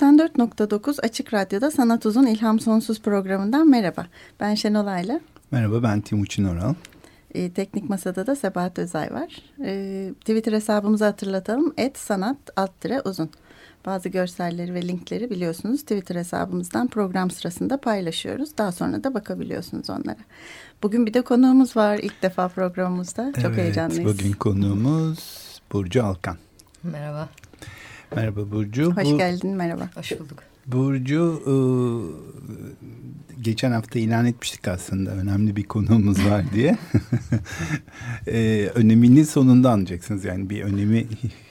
94.9 Açık Radyo'da Sanat Uzun İlham Sonsuz programından merhaba. Ben Şenol Ayla. Merhaba ben Timuçin Oral. E, teknik Masada da Sebahat Özay var. E, Twitter hesabımızı hatırlatalım. Et sanat alt uzun. Bazı görselleri ve linkleri biliyorsunuz Twitter hesabımızdan program sırasında paylaşıyoruz. Daha sonra da bakabiliyorsunuz onlara. Bugün bir de konuğumuz var ilk defa programımızda. Çok evet, heyecanlıyız. Bugün konuğumuz Burcu Alkan. Merhaba. Merhaba Burcu. Hoş Bu, geldin, merhaba. Hoş bulduk. Burcu, e, geçen hafta ilan etmiştik aslında önemli bir konuğumuz var diye. e, önemini sonunda anlayacaksınız. Yani bir önemi,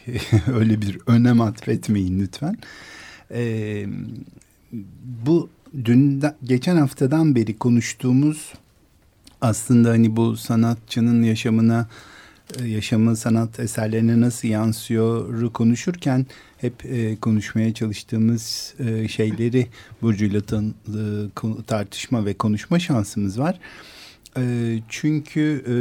öyle bir önem atfetmeyin lütfen. E, bu dün geçen haftadan beri konuştuğumuz aslında hani bu sanatçının yaşamına yaşamı sanat eserlerine nasıl yansıyor konuşurken hep e, konuşmaya çalıştığımız e, şeyleri Burcu'yla e, tartışma ve konuşma şansımız var. E, çünkü e,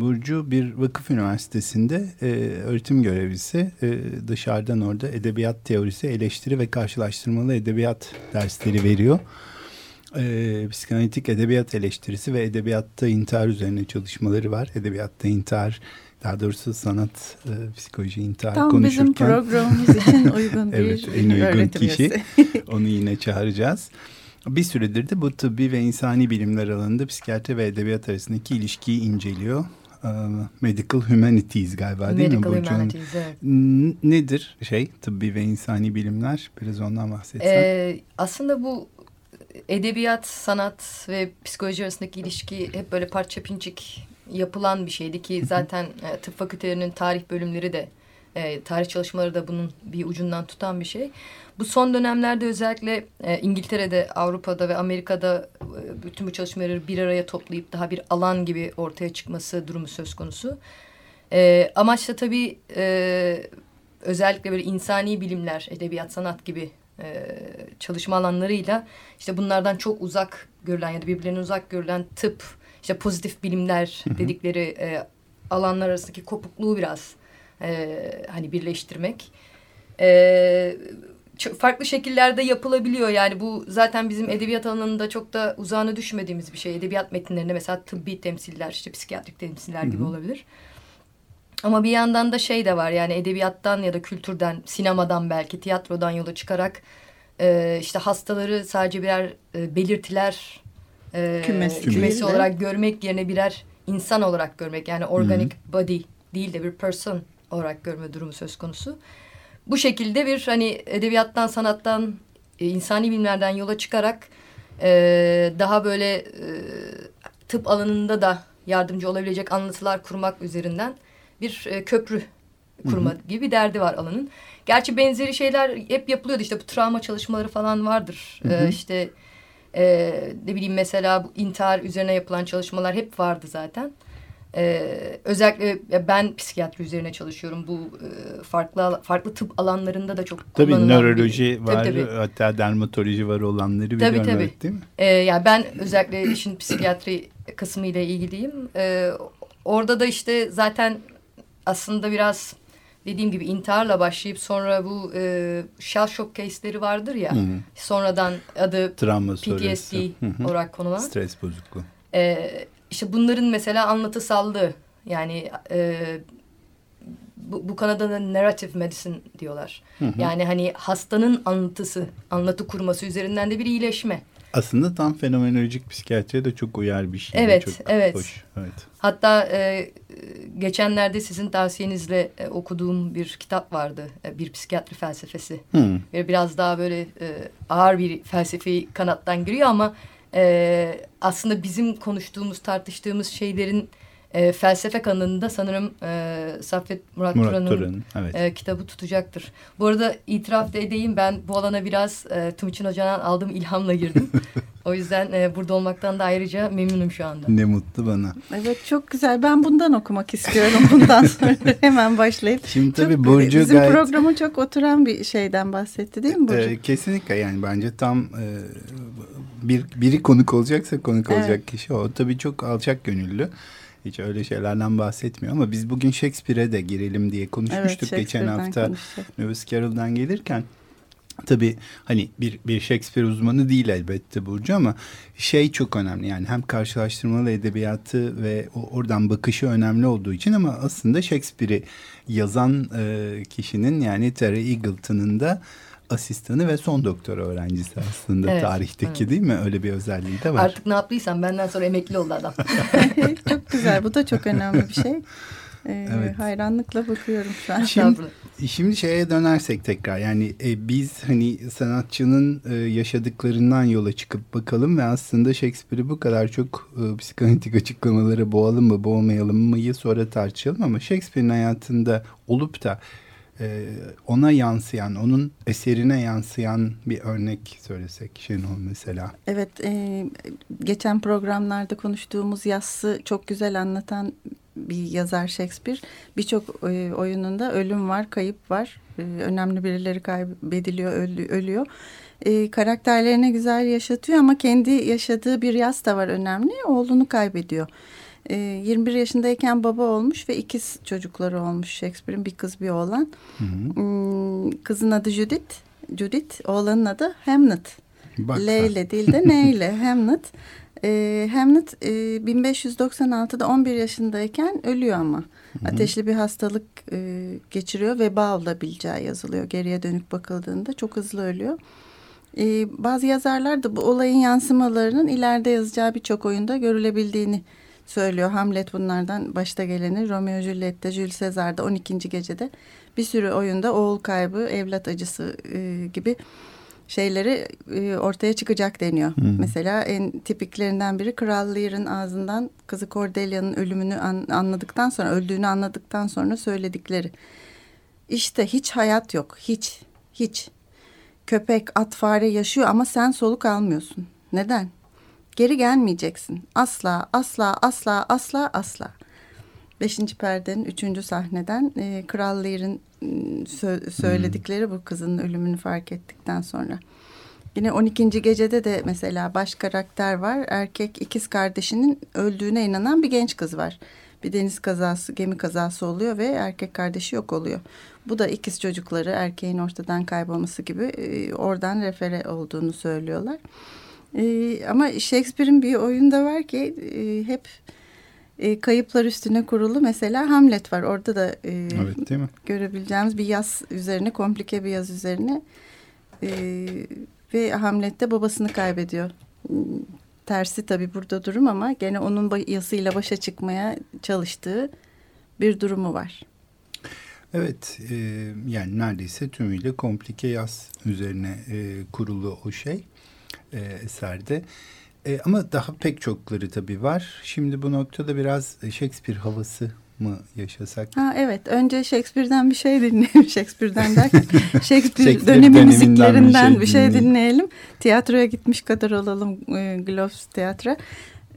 Burcu bir vakıf üniversitesinde e, öğretim görevlisi e, dışarıdan orada edebiyat teorisi, eleştiri ve karşılaştırmalı edebiyat dersleri veriyor e, psikanalitik edebiyat eleştirisi ve edebiyatta intihar üzerine çalışmaları var. Edebiyatta intihar, daha doğrusu sanat, e, psikoloji, intihar Tam konuşurken. Tam bizim programımız için uygun bir evet, en uygun kişi. Onu yine çağıracağız. Bir süredir de bu tıbbi ve insani bilimler alanında psikiyatri ve edebiyat arasındaki ilişkiyi inceliyor. E, Medical Humanities galiba değil Medical mi? Medical Humanities, evet. Nedir şey tıbbi ve insani bilimler? Biraz ondan bahsetsen. Ee, aslında bu edebiyat, sanat ve psikoloji arasındaki ilişki hep böyle parça pincik yapılan bir şeydi ki zaten e, tıp fakültelerinin tarih bölümleri de e, tarih çalışmaları da bunun bir ucundan tutan bir şey. Bu son dönemlerde özellikle e, İngiltere'de, Avrupa'da ve Amerika'da e, bütün bu çalışmaları bir araya toplayıp daha bir alan gibi ortaya çıkması durumu söz konusu. E, amaç da tabii e, özellikle böyle insani bilimler, edebiyat, sanat gibi e, çalışma alanlarıyla işte bunlardan çok uzak görülen ya da birbirlerine uzak görülen tıp, işte pozitif bilimler dedikleri e, alanlar arasındaki kopukluğu biraz e, hani birleştirmek. E, farklı şekillerde yapılabiliyor yani bu zaten bizim edebiyat alanında çok da uzağına düşmediğimiz bir şey. Edebiyat metinlerinde mesela tıbbi temsiller işte psikiyatrik temsiller gibi olabilir. Ama bir yandan da şey de var yani edebiyattan ya da kültürden, sinemadan belki tiyatrodan yola çıkarak e, işte hastaları sadece birer e, belirtiler e, kümesi, kümesi olarak görmek yerine birer insan olarak görmek yani organic Hı -hı. body değil de bir person olarak görme durumu söz konusu. Bu şekilde bir hani edebiyattan, sanattan, e, insani bilimlerden yola çıkarak e, daha böyle e, tıp alanında da yardımcı olabilecek anlatılar kurmak üzerinden bir e, köprü kurma Hı -hı. gibi bir derdi var alanın. Gerçi benzeri şeyler hep yapılıyordu işte bu travma çalışmaları falan vardır. Hı hı. Ee, işte e, ne bileyim mesela bu intihar üzerine yapılan çalışmalar hep vardı zaten. Ee, özellikle ben psikiyatri üzerine çalışıyorum. Bu e, farklı farklı tıp alanlarında da çok tabii, nöroloji bir, var tabii, tabii. hatta dermatoloji var olanları biliyorum tabii, tabii. değil mi? Ee, yani ben özellikle işin psikiyatri kısmı ile ilgiliyim. Ee, orada da işte zaten aslında biraz dediğim gibi intiharla başlayıp sonra bu e, shell shock case'leri vardır ya. Hı -hı. Sonradan adı Travma PTSD Hı -hı. olarak konulan. Stres bozukluğu. E, işte bunların mesela anlatısallığı yani e, bu, bu Kanada'da narrative medicine diyorlar. Hı hı. Yani hani hastanın anlatısı, anlatı kurması üzerinden de bir iyileşme. Aslında tam fenomenolojik psikiyatriye de çok uyar bir şey. Evet, çok evet. Hoş. evet. Hatta e, geçenlerde sizin tavsiyenizle e, okuduğum bir kitap vardı. E, bir psikiyatri felsefesi. Hmm. Biraz daha böyle e, ağır bir felsefi kanattan giriyor ama e, aslında bizim konuştuğumuz, tartıştığımız şeylerin e, felsefe kanalında sanırım e, Saffet Murat, Murat Turan'ın Turan, evet. e, kitabı tutacaktır. Bu arada itiraf da edeyim ben bu alana biraz e, Timuçin Hoca'dan aldığım ilhamla girdim. o yüzden e, burada olmaktan da ayrıca memnunum şu anda. Ne mutlu bana. Evet çok güzel. Ben bundan okumak istiyorum bundan sonra hemen başlayıp. Şimdi tabii çok, Burcu bizim gayet... programa çok oturan bir şeyden bahsetti değil mi Burcu? Ee, kesinlikle yani bence tam e, bir biri konuk olacaksa konuk Evet. olacak kişi o. Tabii çok alçak gönüllü. Hiç öyle şeylerden bahsetmiyor ama biz bugün Shakespeare'e de girelim diye konuşmuştuk geçen Shakespeare'den hafta. Lewis Carroll'dan gelirken. Tabii hani bir, bir Shakespeare uzmanı değil elbette Burcu ama şey çok önemli yani hem karşılaştırmalı edebiyatı ve oradan bakışı önemli olduğu için ama aslında Shakespeare'i yazan e, kişinin yani Terry Eagleton'ın da asistanı ve son doktora öğrencisi aslında Evet, tarihteki evet. değil mi? Öyle bir özelliği de var. Artık ne yaptıysam benden sonra emekli oldu adam. çok güzel. Bu da çok önemli bir şey. Ee, Evet. Hayranlıkla bakıyorum şu an. Şimdi, şimdi şeye dönersek tekrar yani e, biz hani sanatçının e, yaşadıklarından yola çıkıp bakalım ve aslında Shakespeare'i bu kadar çok e, psikanalitik açıklamalara boğalım mı boğmayalım mıyı sonra tartışalım ama Shakespeare'in hayatında olup da e, ona yansıyan, onun eserine yansıyan bir örnek söylesek Şenol mesela. Evet, e, geçen programlarda konuştuğumuz yassı çok güzel anlatan bir yazar Shakespeare. Birçok e, oyununda ölüm var, kayıp var. E, önemli birileri kaybediliyor, ölü- ölüyor. E, karakterlerini güzel yaşatıyor ama kendi yaşadığı bir yas da var önemli. Oğlunu kaybediyor. E, 21 yaşındayken baba olmuş ve ikiz çocukları olmuş Shakespeare'in bir kız bir oğlan. Hı hı. Hmm, Kızın adı Judith, Judith, oğlanın adı Hamlet. Bak, L ile değil de N ile Hamlet. Ee, Hamlet e, 1596'da 11 yaşındayken ölüyor ama. Ateşli bir hastalık e, geçiriyor. Veba olabileceği yazılıyor. Geriye dönük bakıldığında çok hızlı ölüyor. Ee, bazı yazarlar da bu olayın yansımalarının ileride yazacağı birçok oyunda görülebildiğini söylüyor. Hamlet bunlardan başta geleni. Romeo Juliet'te, Jules Caesar'da 12. gecede bir sürü oyunda oğul kaybı, evlat acısı e, gibi şeyleri e, ortaya çıkacak deniyor. Mesela en tipiklerinden biri Kral Lear'ın ağzından kızı Cordelia'nın ölümünü an- anladıktan sonra, öldüğünü anladıktan sonra söyledikleri. İşte hiç hayat yok, hiç, hiç. Köpek, at, fare yaşıyor ama sen soluk almıyorsun. Neden? Geri gelmeyeceksin. Asla, asla, asla, asla, asla. Beşinci perdenin üçüncü sahneden e, Kral Lear'ın e, sö- söyledikleri bu kızın ölümünü fark ettikten sonra. Yine 12. gecede de mesela baş karakter var. Erkek ikiz kardeşinin öldüğüne inanan bir genç kız var. Bir deniz kazası, gemi kazası oluyor ve erkek kardeşi yok oluyor. Bu da ikiz çocukları erkeğin ortadan kaybolması gibi e, oradan refere olduğunu söylüyorlar. E, ama Shakespeare'in bir oyunda var ki e, hep e, kayıplar üstüne kurulu. Mesela Hamlet var. Orada da e, Evet değil mi? görebileceğimiz bir yaz üzerine, komplike bir yaz üzerine. E, ve Hamlet de babasını kaybediyor. Tersi tabii burada durum ama gene onun yasıyla başa çıkmaya çalıştığı bir durumu var. Evet e, yani neredeyse tümüyle komplike yaz üzerine e, kurulu o şey e, eserde. E, ama daha pek çokları tabii var. Şimdi bu noktada biraz Shakespeare havası mı yaşasak? Ha evet önce Shakespeare'den bir şey dinleyelim. Shakespeare'den derken Shakespeare, Shakespeare dönemi müziklerinden bir bir şey şey, dinleyelim. dinleyelim. Tiyatroya gitmiş kadar olalım e, Globes Tiyatro.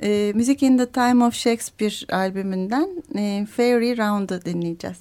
E, Music in the Time of Shakespeare albümünden e, Fairy Round'ı dinleyeceğiz.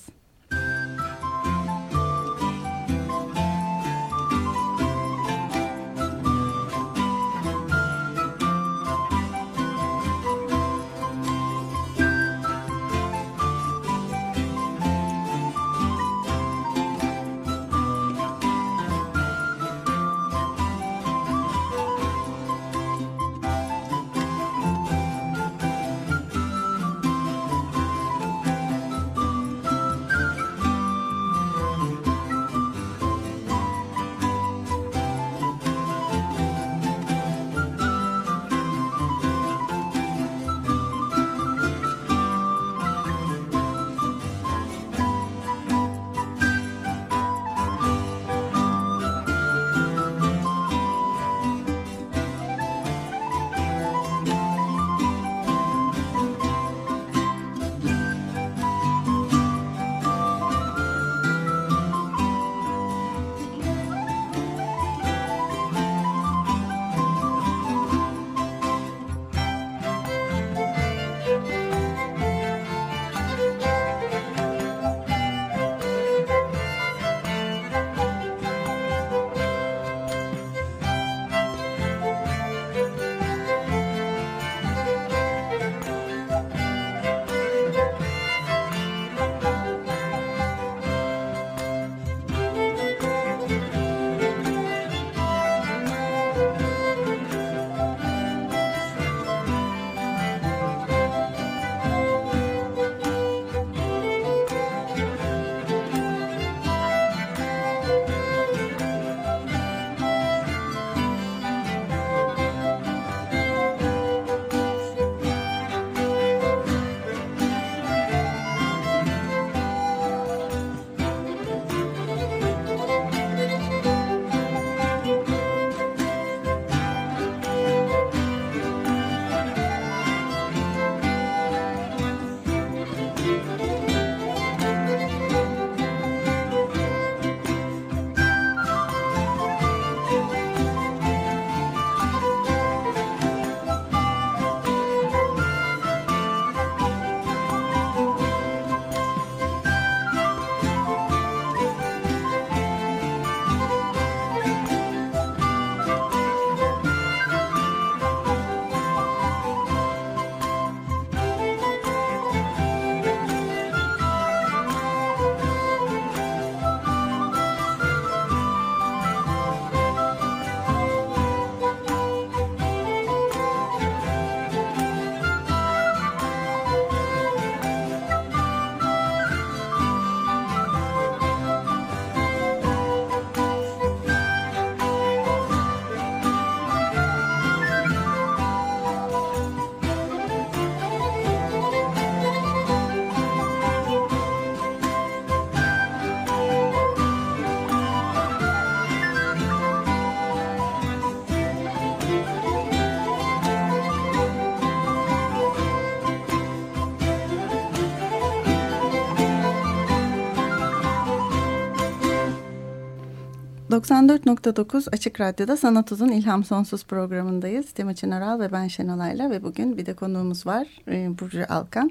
94.9 Açık Radyo'da Sanat Uzun İlham Sonsuz programındayız. Timuçin Aral ve ben Şenolay'la ve bugün bir de konuğumuz var e, Burcu Alkan.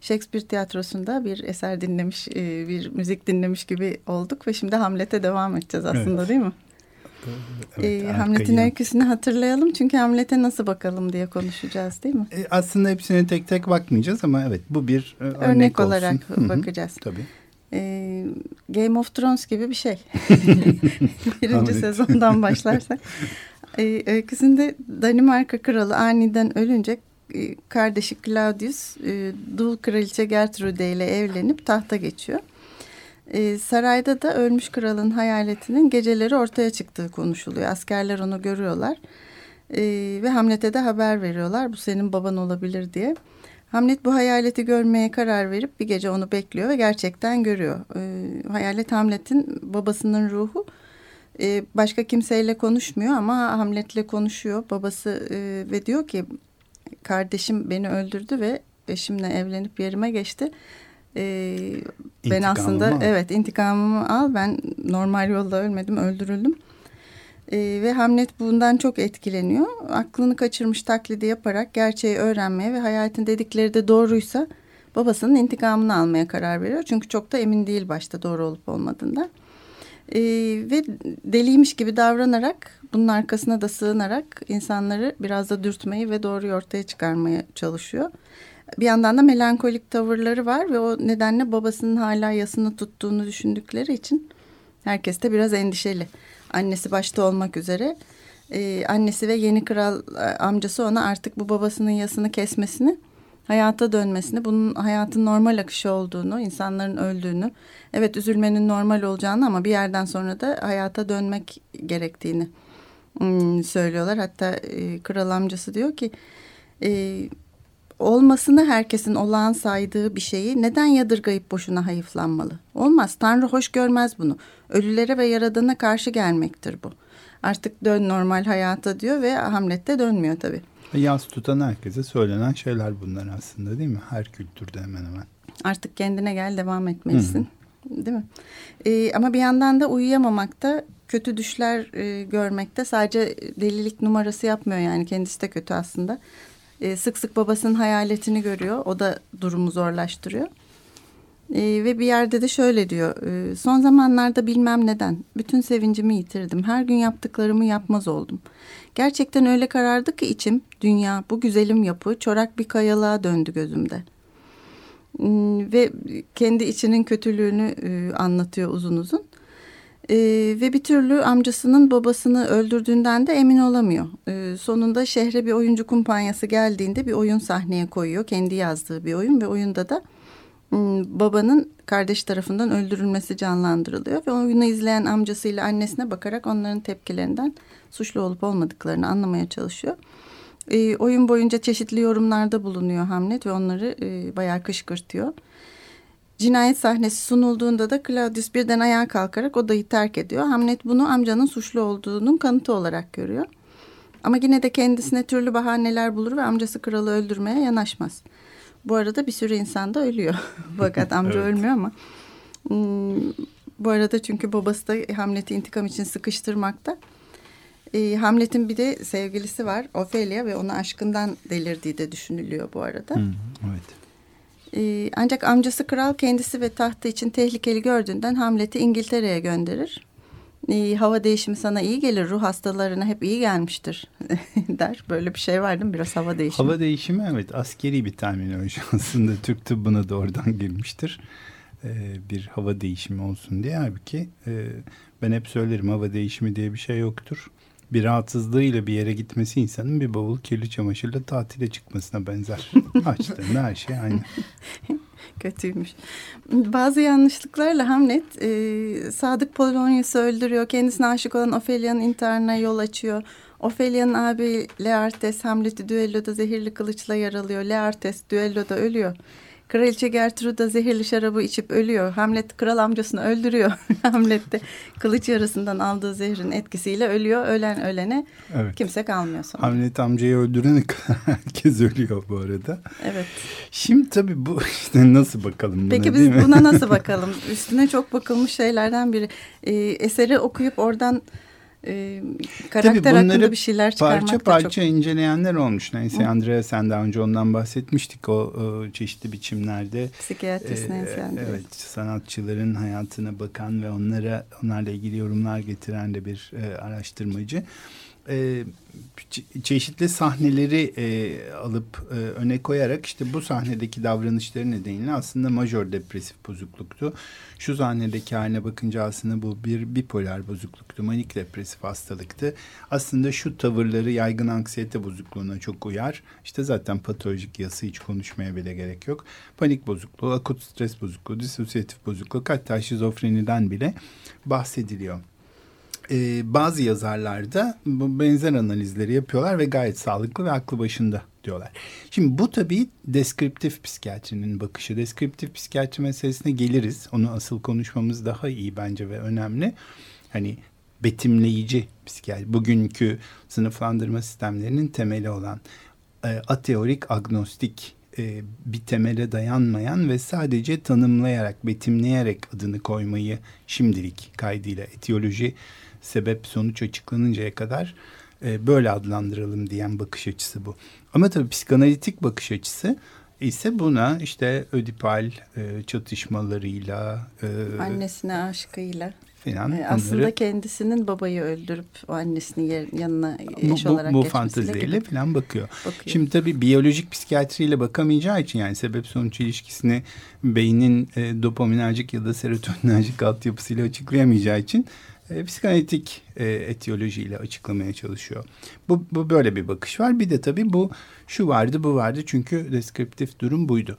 Shakespeare Tiyatrosu'nda bir eser dinlemiş, e, bir müzik dinlemiş gibi olduk ve şimdi Hamlet'e devam edeceğiz aslında evet. değil mi? Evet, e, Hamlet'in öyküsünü hatırlayalım çünkü Hamlet'e nasıl bakalım diye konuşacağız değil mi? E, aslında hepsine tek tek bakmayacağız ama evet bu bir örnek, örnek olsun. olarak bakacağız. Tabii e, Game of Thrones gibi bir şey. Birinci sezondan başlarsak. E, öyküsünde Danimarka kralı aniden ölünce e, kardeşi Claudius e, dul kraliçe Gertrude ile evlenip tahta geçiyor. E, sarayda da ölmüş kralın hayaletinin geceleri ortaya çıktığı konuşuluyor. Askerler onu görüyorlar e, ve Hamlet'e de haber veriyorlar bu senin baban olabilir diye. Hamlet bu hayaleti görmeye karar verip bir gece onu bekliyor ve gerçekten görüyor. E, hayalet Hamlet'in babasının ruhu. E, başka kimseyle konuşmuyor ama Hamlet'le konuşuyor. Babası e, ve diyor ki kardeşim beni öldürdü ve eşimle evlenip yerime geçti. E, ben aslında al. evet intikamımı al ben normal yolda ölmedim öldürüldüm. E, ve Hamlet bundan çok etkileniyor. Aklını kaçırmış taklidi yaparak gerçeği öğrenmeye ve hayatın dedikleri de doğruysa babasının intikamını almaya karar veriyor. Çünkü çok da emin değil başta doğru olup olmadığında. E, ve deliymiş gibi davranarak bunun arkasına da sığınarak insanları biraz da dürtmeyi ve doğruyu ortaya çıkarmaya çalışıyor. Bir yandan da melankolik tavırları var ve o nedenle babasının hala yasını tuttuğunu düşündükleri için herkes de biraz endişeli. Annesi başta olmak üzere. E, annesi ve yeni kral e, amcası ona artık bu babasının yasını kesmesini hayata dönmesini bunun hayatın normal akışı olduğunu insanların öldüğünü evet üzülmenin normal olacağını ama bir yerden sonra da hayata dönmek gerektiğini hmm, söylüyorlar. Hatta e, kral amcası diyor ki e, olmasını herkesin olağan saydığı bir şeyi neden yadırgayıp boşuna hayıflanmalı? Olmaz. Tanrı hoş görmez bunu. Ölülere ve yaradana karşı gelmektir bu. Artık dön normal hayata diyor ve Hamlet de dönmüyor tabii. Yas tutan herkese söylenen şeyler bunlar aslında değil mi? Her kültürde hemen hemen. Artık kendine gel devam etmelisin. Hı. Değil mi? Ee, ama bir yandan da uyuyamamakta, kötü düşler e, görmekte sadece delilik numarası yapmıyor yani kendisi de kötü aslında. E, sık sık babasının hayaletini görüyor. O da durumu zorlaştırıyor. E, ve bir yerde de şöyle diyor. E, son zamanlarda bilmem neden bütün sevincimi yitirdim. Her gün yaptıklarımı yapmaz oldum. Gerçekten öyle karardı ki içim, dünya, bu güzelim yapı çorak bir kayalığa döndü gözümde. E, ve kendi içinin kötülüğünü e, anlatıyor uzun uzun. E, ve bir türlü amcasının babasını öldürdüğünden de emin olamıyor. E, sonunda şehre bir oyuncu kumpanyası geldiğinde bir oyun sahneye koyuyor. Kendi yazdığı bir oyun ve oyunda da hmm, babanın kardeş tarafından öldürülmesi canlandırılıyor. Ve oyunu izleyen amcasıyla annesine bakarak onların tepkilerinden suçlu olup olmadıklarını anlamaya çalışıyor. E, oyun boyunca çeşitli yorumlarda bulunuyor Hamlet ve onları e, bayağı kışkırtıyor. Cinayet sahnesi sunulduğunda da Claudius birden ayağa kalkarak odayı terk ediyor. Hamlet bunu amcanın suçlu olduğunun kanıtı olarak görüyor. Ama yine de kendisine türlü bahaneler bulur ve amcası kralı öldürmeye yanaşmaz. Bu arada bir sürü insan da ölüyor. Fakat amca evet. ölmüyor ama. Hmm, bu arada çünkü babası da Hamlet'i intikam için sıkıştırmakta. E, Hamlet'in bir de sevgilisi var Ophelia ve ona aşkından delirdiği de düşünülüyor bu arada. Hı, evet. Ee, ancak amcası kral kendisi ve tahtı için tehlikeli gördüğünden Hamlet'i İngiltere'ye gönderir. Ee, hava değişimi sana iyi gelir, ruh hastalarına hep iyi gelmiştir der. Böyle bir şey var değil mi? Biraz hava değişimi. Hava değişimi evet askeri bir terminoloji aslında. Türk tıbbına da oradan girmiştir. Ee, bir hava değişimi olsun diye. Halbuki e, ben hep söylerim hava değişimi diye bir şey yoktur bir rahatsızlığıyla bir yere gitmesi insanın bir bavul kirli çamaşırla tatile çıkmasına benzer. Açtığında her şey aynı. Kötüymüş. Bazı yanlışlıklarla Hamlet e, Sadık Polonius'u öldürüyor. Kendisine aşık olan Ophelia'nın intiharına yol açıyor. Ophelia'nın abi Leartes Hamlet'i düelloda zehirli kılıçla yaralıyor. Leartes düelloda ölüyor. Kraliçe Gertruda zehirli şarabı içip ölüyor. Hamlet kral amcasını öldürüyor. Hamlet de kılıç yarısından aldığı zehrin etkisiyle ölüyor. Ölen ölene evet. kimse kalmıyor sonra. Hamlet amcayı öldürene herkes ölüyor bu arada. Evet. Şimdi tabii bu işte nasıl bakalım buna Peki biz buna nasıl bakalım? Üstüne çok bakılmış şeylerden biri. Ee, eseri okuyup oradan e, karakter hakkında bir şeyler çıkarmak parça parça çok... inceleyenler olmuş. Neyse Hı. Andrea sen daha önce ondan bahsetmiştik o, o çeşitli biçimlerde. Psikiyatrist e, Evet sanatçıların hayatına bakan ve onlara onlarla ilgili yorumlar getiren de bir e, araştırmacı e, çeşitli sahneleri e, alıp e, öne koyarak işte bu sahnedeki davranışları nedeniyle aslında majör depresif bozukluktu. Şu sahnedeki haline bakınca aslında bu bir bipolar bozukluktu, manik depresif hastalıktı. Aslında şu tavırları yaygın anksiyete bozukluğuna çok uyar. İşte zaten patolojik yası hiç konuşmaya bile gerek yok. Panik bozukluğu, akut stres bozukluğu, disosiyatif bozukluk hatta şizofreniden bile bahsediliyor e, bazı yazarlar da bu benzer analizleri yapıyorlar ve gayet sağlıklı ve aklı başında diyorlar. Şimdi bu tabii deskriptif psikiyatrinin bakışı. Deskriptif psikiyatri meselesine geliriz. Onu asıl konuşmamız daha iyi bence ve önemli. Hani betimleyici psikiyatri. Bugünkü sınıflandırma sistemlerinin temeli olan e, ateorik, agnostik e, bir temele dayanmayan ve sadece tanımlayarak, betimleyerek adını koymayı şimdilik kaydıyla etiyoloji sebep sonuç açıklanıncaya kadar e, böyle adlandıralım diyen bakış açısı bu. Ama tabii psikanalitik bakış açısı ise buna işte ödipal e, çatışmalarıyla e, annesine aşkıyla falan. E, aslında onları, kendisinin babayı öldürüp o annesinin yanına eş bu, olarak bu fanteziyle falan bakıyor. bakıyor. Şimdi tabii biyolojik psikiyatriyle bakamayacağı için yani sebep sonuç ilişkisini beynin e, dopaminerjik ya da serotoninerjik altyapısıyla açıklayamayacağı için e, psikanalitik e, etiyolojiyle açıklamaya çalışıyor. Bu, bu böyle bir bakış var. Bir de tabii bu şu vardı bu vardı çünkü deskriptif durum buydu.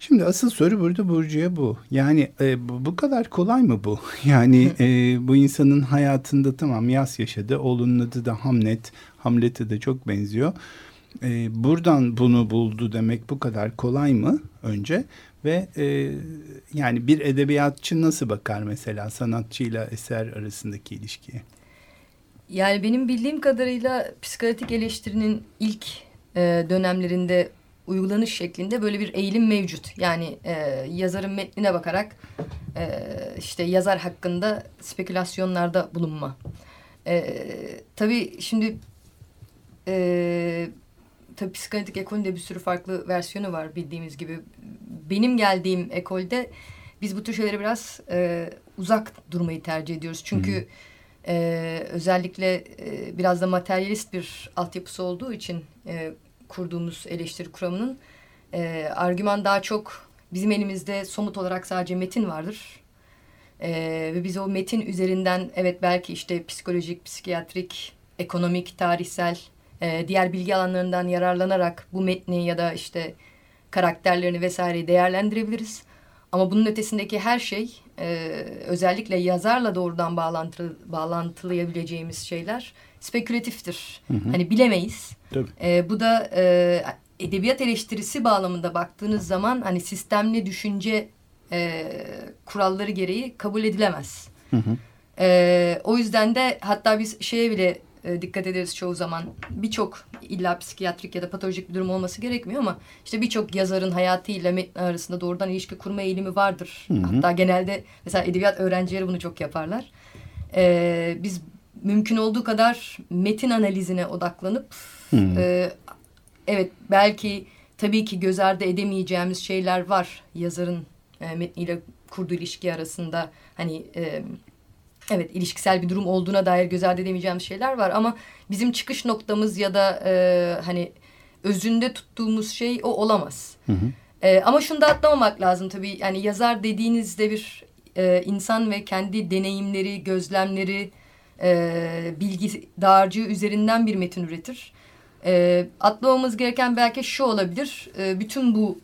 Şimdi asıl soru burada Burcu'ya bu. Yani e, bu, bu kadar kolay mı bu? Yani e, bu insanın hayatında tamam yas yaşadı. Oğlunun adı da Hamlet. Hamlet'e de çok benziyor. E, buradan bunu buldu demek bu kadar kolay mı önce? Ve e, yani bir edebiyatçı nasıl bakar mesela sanatçıyla eser arasındaki ilişkiye? Yani benim bildiğim kadarıyla psikanalitik eleştirinin ilk e, dönemlerinde uygulanış şeklinde böyle bir eğilim mevcut. Yani e, yazarın metnine bakarak e, işte yazar hakkında spekülasyonlarda bulunma. E, tabii şimdi e, tabii psikanalitik ekolün de bir sürü farklı versiyonu var bildiğimiz gibi. Benim geldiğim ekolde biz bu tür şeylere biraz e, uzak durmayı tercih ediyoruz. Çünkü e, özellikle e, biraz da materyalist bir altyapısı olduğu için e, kurduğumuz eleştiri kuramının e, argüman daha çok bizim elimizde somut olarak sadece metin vardır. E, ve biz o metin üzerinden evet belki işte psikolojik, psikiyatrik, ekonomik, tarihsel e, diğer bilgi alanlarından yararlanarak bu metni ya da işte karakterlerini vesaireyi değerlendirebiliriz. Ama bunun ötesindeki her şey e, özellikle yazarla doğrudan bağlantılı, bağlantılayabileceğimiz şeyler spekülatiftir. Hı hı. Hani bilemeyiz. E, bu da e, edebiyat eleştirisi bağlamında baktığınız zaman hani sistemli düşünce e, kuralları gereği kabul edilemez. Hı hı. E, o yüzden de hatta biz şeye bile e, dikkat ederiz çoğu zaman. Birçok illa psikiyatrik ya da patolojik bir durum olması gerekmiyor ama işte birçok yazarın hayatıyla metni arasında doğrudan ilişki kurma eğilimi vardır. Hı hı. Hatta genelde mesela edebiyat öğrencileri bunu çok yaparlar. E, biz mümkün olduğu kadar metin analizine odaklanıp e, evet belki tabii ki göz ardı edemeyeceğimiz şeyler var yazarın e, metniyle kurduğu ilişki arasında hani e, evet ilişkisel bir durum olduğuna dair göz ardı edemeyeceğimiz şeyler var ama bizim çıkış noktamız ya da e, hani özünde tuttuğumuz şey o olamaz. Hı hı. E, ama şunu da atlamamak lazım tabii yani yazar dediğinizde bir e, insan ve kendi deneyimleri, gözlemleri, e, bilgi dağarcığı üzerinden bir metin üretir. E, atlamamız gereken belki şu olabilir, e, bütün bu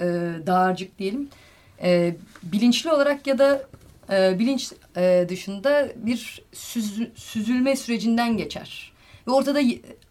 e, dağarcık diyelim, e, bilinçli olarak ya da e, bilinç e, dışında bir süz, süzülme sürecinden geçer. Ve ortada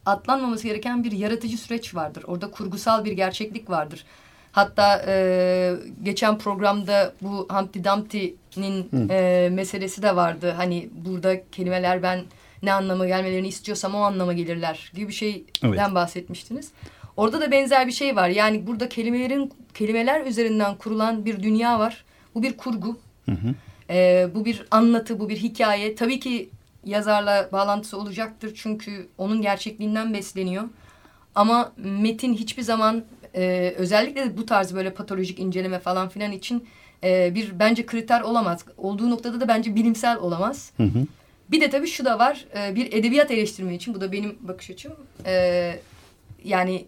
atlanmaması gereken bir yaratıcı süreç vardır. Orada kurgusal bir gerçeklik vardır. Hatta e, geçen programda bu Humpty Dumpty'nin e, meselesi de vardı. Hani burada kelimeler ben ne anlama gelmelerini istiyorsam o anlama gelirler gibi bir şeyden evet. bahsetmiştiniz. Orada da benzer bir şey var. Yani burada kelimelerin kelimeler üzerinden kurulan bir dünya var. Bu bir kurgu. Hı hı. E, bu bir anlatı, bu bir hikaye. Tabii ki yazarla bağlantısı olacaktır çünkü onun gerçekliğinden besleniyor. Ama metin hiçbir zaman e, özellikle de bu tarz böyle patolojik inceleme falan filan için e, bir bence kriter olamaz. Olduğu noktada da bence bilimsel olamaz. Hı hı. Bir de tabii şu da var. E, bir edebiyat eleştirme için bu da benim bakış açım. E, yani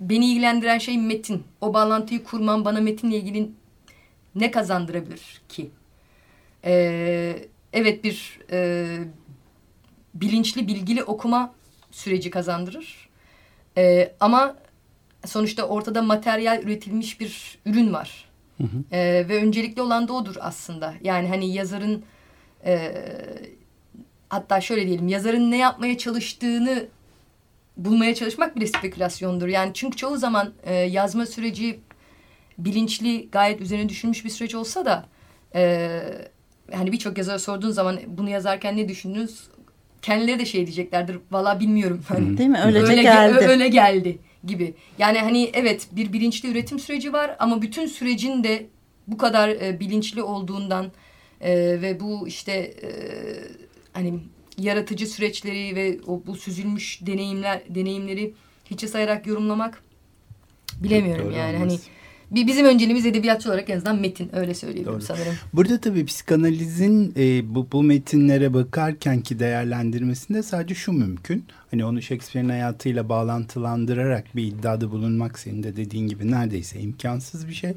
beni ilgilendiren şey metin. O bağlantıyı kurmam bana metinle ilgili ne kazandırabilir ki? E, evet bir e, bilinçli, bilgili okuma süreci kazandırır. E, ama sonuçta ortada materyal üretilmiş bir ürün var. Hı hı. E, ve öncelikli olan da odur aslında. Yani hani yazarın e, hatta şöyle diyelim yazarın ne yapmaya çalıştığını bulmaya çalışmak bile spekülasyondur. Yani çünkü çoğu zaman e, yazma süreci bilinçli gayet üzerine düşünmüş bir süreç olsa da e, hani birçok yazara sorduğun zaman bunu yazarken ne düşündünüz? Kendileri de şey diyeceklerdir. Valla bilmiyorum. Hani, Değil mi? Öylece öyle geldi. Öyle geldi gibi. Yani hani evet bir bilinçli üretim süreci var ama bütün sürecin de bu kadar e, bilinçli olduğundan e, ve bu işte e, hani yaratıcı süreçleri ve o bu süzülmüş deneyimler deneyimleri hiçe sayarak yorumlamak bilemiyorum Doğru yani olmaz. hani bizim önceliğimiz edebiyatçı olarak en azından metin öyle söyleyebilirim Doğru. sanırım. Burada tabii psikanalizin e, bu, bu metinlere bakarken ki değerlendirmesinde sadece şu mümkün. Hani onu Shakespeare'in hayatıyla bağlantılandırarak bir iddiada bulunmak senin de dediğin gibi neredeyse imkansız bir şey.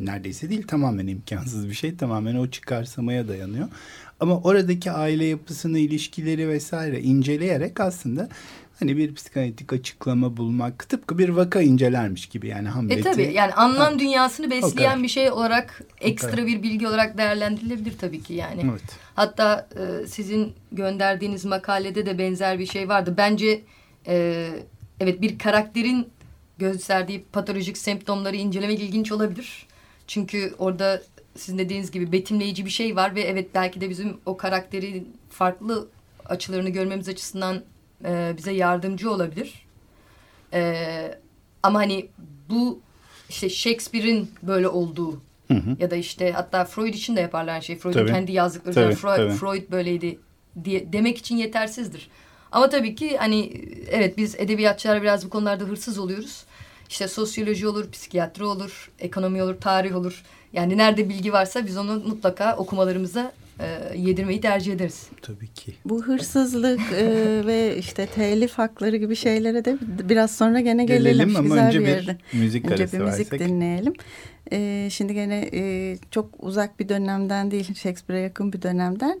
Neredeyse değil tamamen imkansız bir şey. Tamamen o çıkarsamaya dayanıyor. Ama oradaki aile yapısını, ilişkileri vesaire inceleyerek aslında hani bir psikanalitik açıklama bulmak tıpkı bir vaka incelermiş gibi yani Hamlet'i. E tabii yani anlam ha. dünyasını besleyen bir şey olarak ekstra bir bilgi olarak değerlendirilebilir tabii ki yani. Evet. Hatta e, sizin gönderdiğiniz makalede de benzer bir şey vardı. Bence e, evet bir karakterin gösterdiği patolojik semptomları incelemek ilginç olabilir. Çünkü orada sizin dediğiniz gibi betimleyici bir şey var ve evet belki de bizim o karakterin farklı açılarını görmemiz açısından e, bize yardımcı olabilir. E, ama hani bu işte Shakespeare'in böyle olduğu hı hı. ya da işte hatta Freud için de yaparlar şey. Freud'un kendi yazdıkları tabii, Freud, tabii. Freud böyleydi diye demek için yetersizdir. Ama tabii ki hani evet biz edebiyatçılar biraz bu konularda hırsız oluyoruz. İşte sosyoloji olur, psikiyatri olur, ekonomi olur, tarih olur. Yani nerede bilgi varsa biz onu mutlaka okumalarımıza e, yedirmeyi tercih ederiz. Tabii ki. Bu hırsızlık e, ve işte telif hakları gibi şeylere de biraz sonra gene gelelim. Gelelim ama Güzel önce bir, yerde. bir müzik önce arası bir müzik versek. dinleyelim. E, şimdi gene e, çok uzak bir dönemden değil Shakespeare'e yakın bir dönemden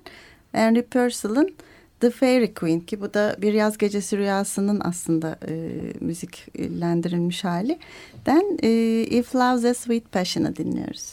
Henry Purcell'ın The Fairy Queen ki bu da bir yaz gecesi rüyasının aslında e, müziklendirilmiş hali. Den e, If Love's a Sweet Passion'ı dinliyoruz.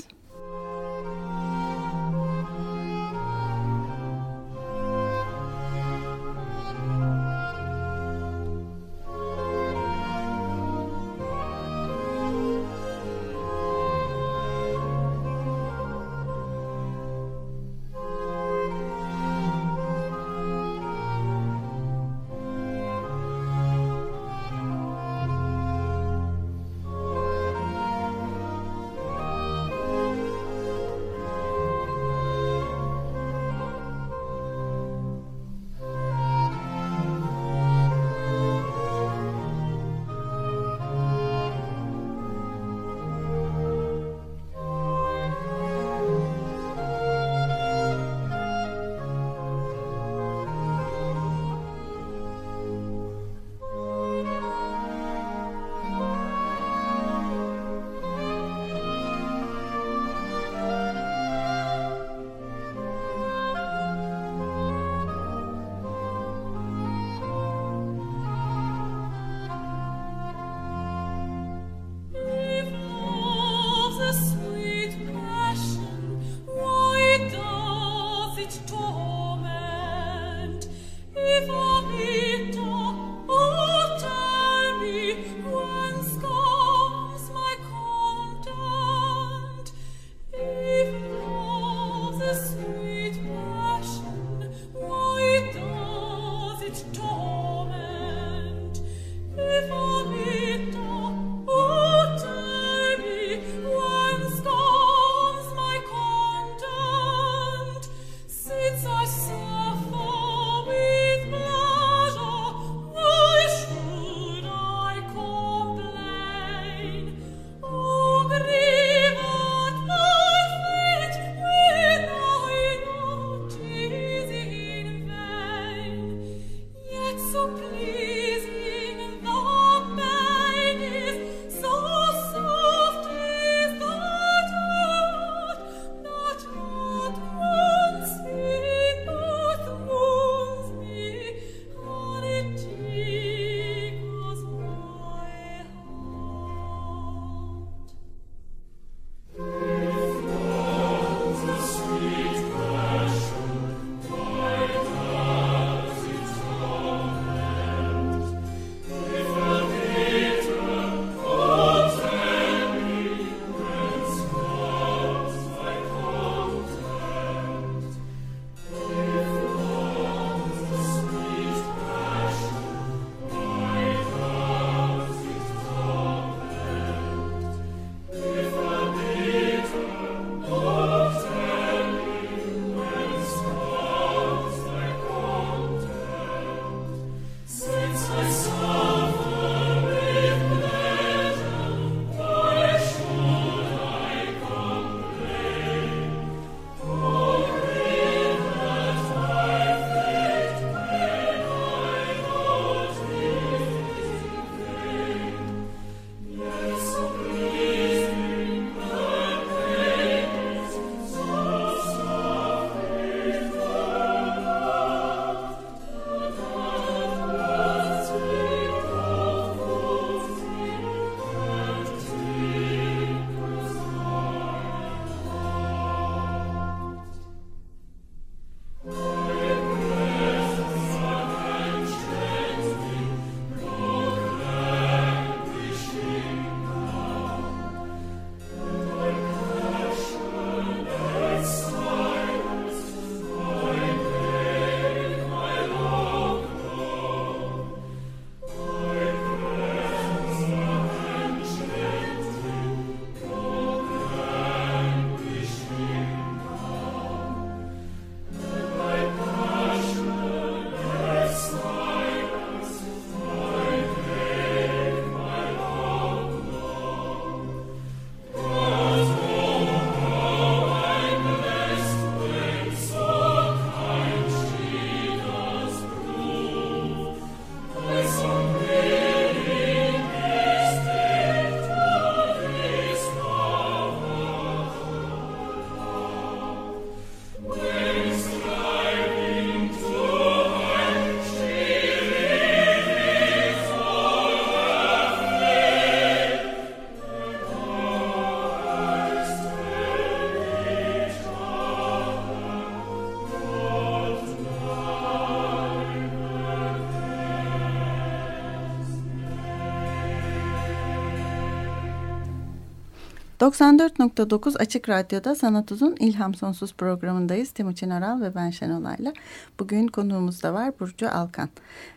94.9 Açık Radyo'da Sanat Uzun İlham Sonsuz programındayız. Timuçin Aral ve ben Şenolay'la. Bugün konuğumuz da var Burcu Alkan.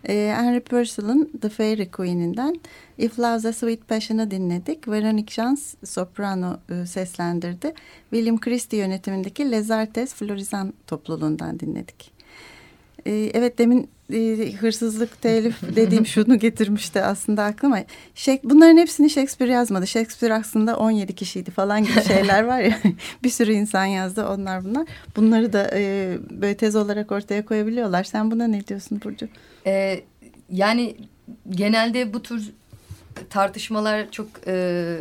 Ee, Henry Purcell'ın The Fairy Queen'inden If Love's a Sweet Passion'ı dinledik. Veronique Jans soprano e, seslendirdi. William Christie yönetimindeki Les Artes Florizan topluluğundan dinledik. Ee, evet demin e, hırsızlık, telif dediğim şunu getirmişti aslında aklıma. Şey, bunların hepsini Shakespeare yazmadı. Shakespeare aslında 17 kişiydi falan gibi şeyler var ya. bir sürü insan yazdı onlar bunlar. Bunları da e, böyle tez olarak ortaya koyabiliyorlar. Sen buna ne diyorsun Burcu? Ee, yani genelde bu tür tartışmalar çok e,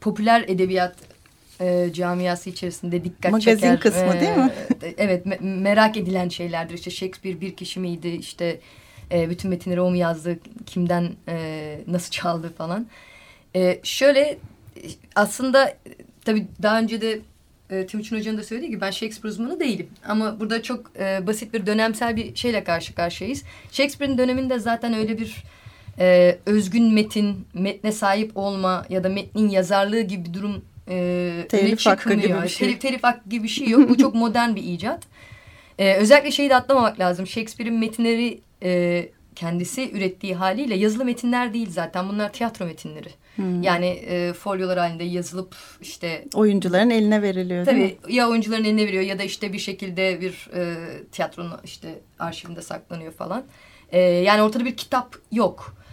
popüler edebiyat e, camiası içerisinde dikkat Magazin çeker. Magazin kısmı e, değil mi? Evet me merak edilen şeylerdir. İşte Shakespeare bir kişi miydi? İşte e, bütün metinleri o mu yazdı? Kimden e, nasıl çaldı falan. E, şöyle aslında tabii daha önce de e, Timuçin Hoca'nın da söylediği gibi ben Shakespeare uzmanı değilim. Ama burada çok e, basit bir dönemsel bir şeyle karşı karşıyayız. Shakespeare'in döneminde zaten öyle bir e, özgün metin, metne sahip olma ya da metnin yazarlığı gibi bir durum e, telif hakkı gibi bir şey. Telif, telif hakkı gibi bir şey yok. Bu çok modern bir icat. E, özellikle şeyi de atlamamak lazım. Shakespeare'in metinleri e, kendisi ürettiği haliyle yazılı metinler değil zaten. Bunlar tiyatro metinleri. Hmm. Yani e, folyolar halinde yazılıp işte... Oyuncuların eline veriliyor tabii, değil mi? Ya oyuncuların eline veriyor ya da işte bir şekilde bir e, tiyatronun işte arşivinde saklanıyor falan. E, yani ortada bir kitap yok.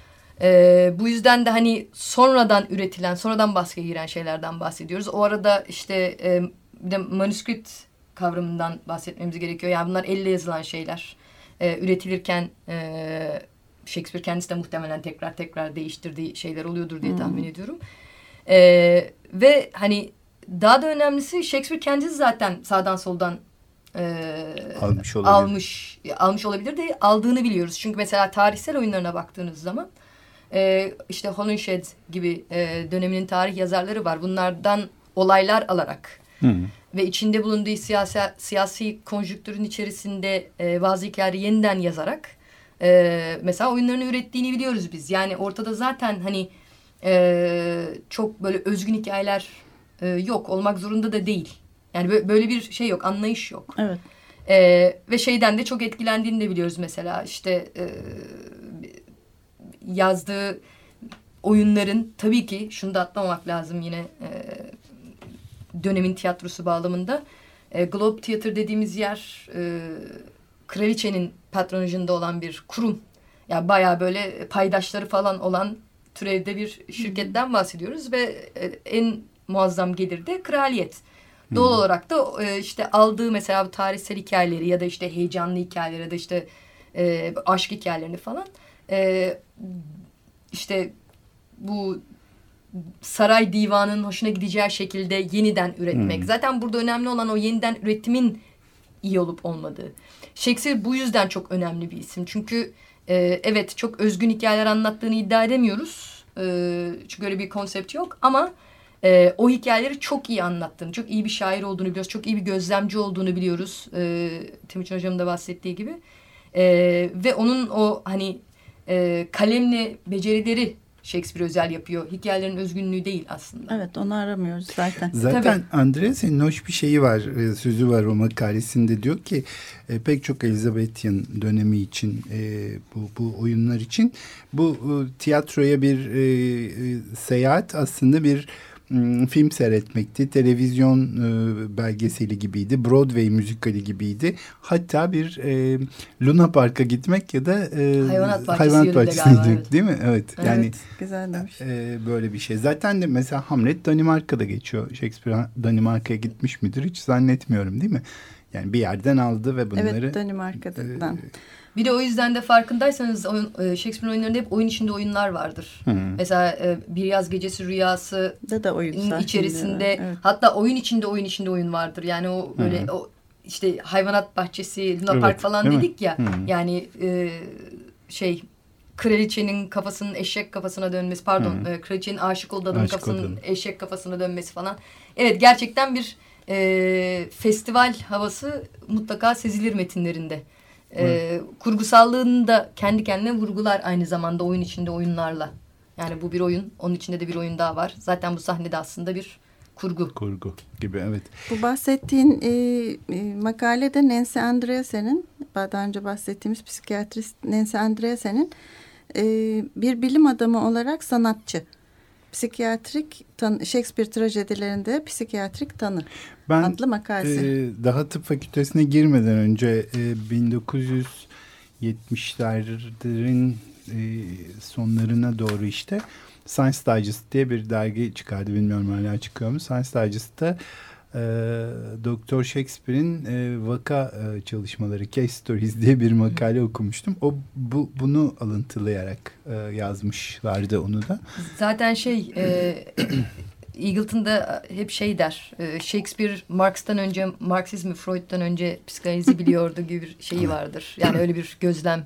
E, bu yüzden de hani sonradan üretilen, sonradan baskıya giren şeylerden bahsediyoruz. O arada işte e, bir de manuskript kavramından bahsetmemiz gerekiyor. Yani bunlar elle yazılan şeyler. E, üretilirken e, Shakespeare kendisi de muhtemelen tekrar tekrar değiştirdiği şeyler oluyordur diye tahmin hmm. ediyorum. E, ve hani daha da önemlisi Shakespeare kendisi zaten sağdan soldan e, almış olabilir. almış almış olabilir de aldığını biliyoruz. Çünkü mesela tarihsel oyunlarına baktığınız zaman e, işte Holinshed gibi e, döneminin tarih yazarları var. Bunlardan olaylar alarak hmm. ve içinde bulunduğu siyasi siyasi konjüktürün içerisinde e, bazı hikayeleri yeniden yazarak e, mesela oyunlarını ürettiğini biliyoruz biz. Yani ortada zaten hani e, çok böyle özgün hikayeler e, yok olmak zorunda da değil. Yani böyle bir şey yok, anlayış yok. Evet. E, ve şeyden de çok etkilendiğini de biliyoruz mesela. işte e, yazdığı oyunların tabii ki şunu da atlamamak lazım yine e, dönemin tiyatrosu bağlamında. E, Globe Theatre dediğimiz yer e, kraliçenin patronajında olan bir kurum. Yani bayağı böyle paydaşları falan olan türevde bir şirketten bahsediyoruz ve e, en muazzam gelir de kraliyet. Doğal hmm. olarak da e, işte aldığı mesela bu tarihsel hikayeleri ya da işte heyecanlı hikayeleri ya da işte e, aşk hikayelerini falan e, işte bu saray divanının hoşuna gideceği şekilde yeniden üretmek. Hmm. Zaten burada önemli olan o yeniden üretimin iyi olup olmadığı. Shakespeare bu yüzden çok önemli bir isim. Çünkü e, evet çok özgün hikayeler anlattığını iddia edemiyoruz. E, çünkü öyle bir konsept yok ama e, o hikayeleri çok iyi anlattığını, çok iyi bir şair olduğunu biliyoruz. Çok iyi bir gözlemci olduğunu biliyoruz. E, Timuçin Hocam'ın da bahsettiği gibi. E, ve onun o hani e, kalemle becerileri Shakespeare özel yapıyor. Hikayelerin özgünlüğü değil aslında. Evet onu aramıyoruz zaten. Zaten Tabii. Andreas'in hoş bir şeyi var, e, sözü var o makalesinde diyor ki e, pek çok Elizabethan dönemi için e, bu, bu oyunlar için bu e, tiyatroya bir e, e seyahat aslında bir film seyretmekti. Televizyon e, belgeseli gibiydi. Broadway müzikali gibiydi. Hatta bir e, Luna Park'a gitmek ya da e, hayvanat bahçesi bahçesine galiba, evet. değil mi? Evet. evet yani güzel demiş. E, böyle bir şey. Zaten de mesela Hamlet Danimarka'da geçiyor. Shakespeare Danimarka'ya gitmiş midir hiç zannetmiyorum değil mi? Yani bir yerden aldı ve bunları... Evet Danimarka'dan. E, bir de o yüzden de farkındaysanız oyun, e, Shakespeare oyunlarında hep oyun içinde oyunlar vardır. Hı. Mesela e, Bir Yaz Gecesi Rüyası da da oyun içerisinde evet. hatta oyun içinde oyun içinde oyun vardır. Yani o böyle Hı. o işte hayvanat bahçesi, Luna evet, Park falan dedik mi? ya. Hı. Yani e, şey kraliçenin kafasının eşek kafasına dönmesi pardon e, kraliçenin aşık olduğu adamın kafasının oldum. eşek kafasına dönmesi falan. Evet gerçekten bir e, festival havası mutlaka sezilir metinlerinde. E, kurgusallığını da kendi kendine vurgular aynı zamanda oyun içinde oyunlarla. Yani bu bir oyun. Onun içinde de bir oyun daha var. Zaten bu sahnede aslında bir kurgu. Kurgu gibi evet. Bu bahsettiğin e, e, makalede Nancy Andreasen'in daha önce bahsettiğimiz psikiyatrist Nancy Andreasen'in e, bir bilim adamı olarak sanatçı psikiyatrik tanı, Shakespeare trajedilerinde psikiyatrik tanı ben, adlı makalesi. E, daha tıp fakültesine girmeden önce e, 1970'lerin e, sonlarına doğru işte Science Digest diye bir dergi çıkardı. Bilmiyorum hala çıkıyor mu? Science Digest'ta e, Doktor Shakespeare'in e, vaka e, çalışmaları Case Stories diye bir makale okumuştum. O bu bunu alıntılayarak e, yazmışlardı onu da. Zaten şey e, Eagleton'da hep şey der. E, Shakespeare Marx'tan önce Marksizmi Freud'dan önce psikanalizi biliyordu gibi bir şeyi vardır. Yani öyle bir gözlem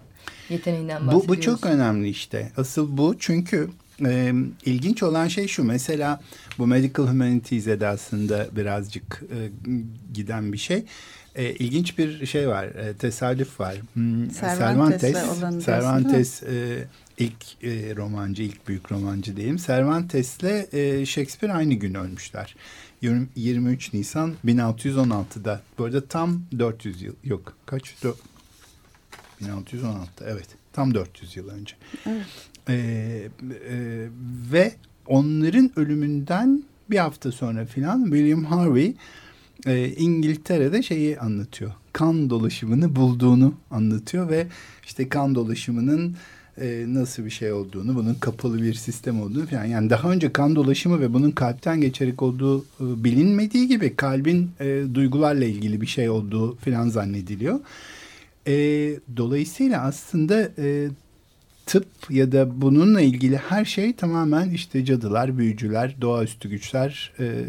yeteneğinden bahsediyoruz. Bu, bu çok önemli işte. Asıl bu çünkü e, ilginç olan şey şu mesela bu medical humanities edasında birazcık e, giden bir şey. E, ilginç bir şey var, e, tesadüf var. Hmm, Cervantes'le olanı Cervantes e, ilk e, romancı, ilk büyük romancı diyeyim. Cervantes'le e, Shakespeare aynı gün ölmüşler. 23 Nisan 1616'da. Bu arada tam 400 yıl, yok kaç? 1616 evet tam 400 yıl önce. Evet. E, e, ve onların ölümünden bir hafta sonra filan William Harvey e, İngiltere'de şeyi anlatıyor. Kan dolaşımını bulduğunu anlatıyor ve işte kan dolaşımının e, nasıl bir şey olduğunu, bunun kapalı bir sistem olduğunu falan. Yani daha önce kan dolaşımı ve bunun kalpten geçerek olduğu e, bilinmediği gibi kalbin e, duygularla ilgili bir şey olduğu falan zannediliyor. E, dolayısıyla aslında e, tıp ya da bununla ilgili her şey tamamen işte cadılar, büyücüler, doğaüstü güçler, e,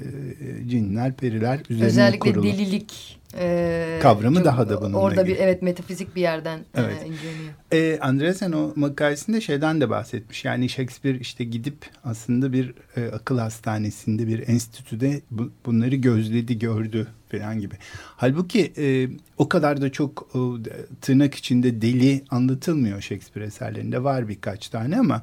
cinler, periler üzerine Özellikle kurulu. delilik e, Kavramı daha da bununla Orada ilgili. bir evet metafizik bir yerden Evet. e, inceleniyor. E, Andresen o makalesinde şeyden de bahsetmiş. Yani Shakespeare işte gidip aslında bir e, akıl hastanesinde bir enstitüde bu, bunları gözledi, gördü falan gibi. Halbuki e, o kadar da çok e, tırnak içinde deli anlatılmıyor Shakespeare eserlerinde. Var birkaç tane ama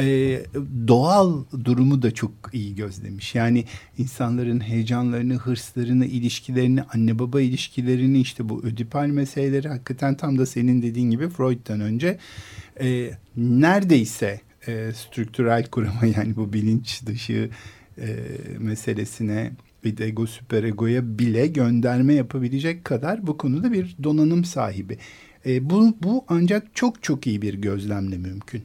e, doğal durumu da çok iyi gözlemiş. Yani insanların heyecanlarını, hırslarını, ilişkilerini, anne baba ilişkilerini işte bu ödipal meseleleri hakikaten tam da senin dediğin gibi Freud'dan önce e, neredeyse e, strüktürel kurama yani bu bilinç dışı e, meselesine bir ego süperegoya bile gönderme yapabilecek kadar bu konuda bir donanım sahibi. E, bu, bu ancak çok çok iyi bir gözlemle mümkün.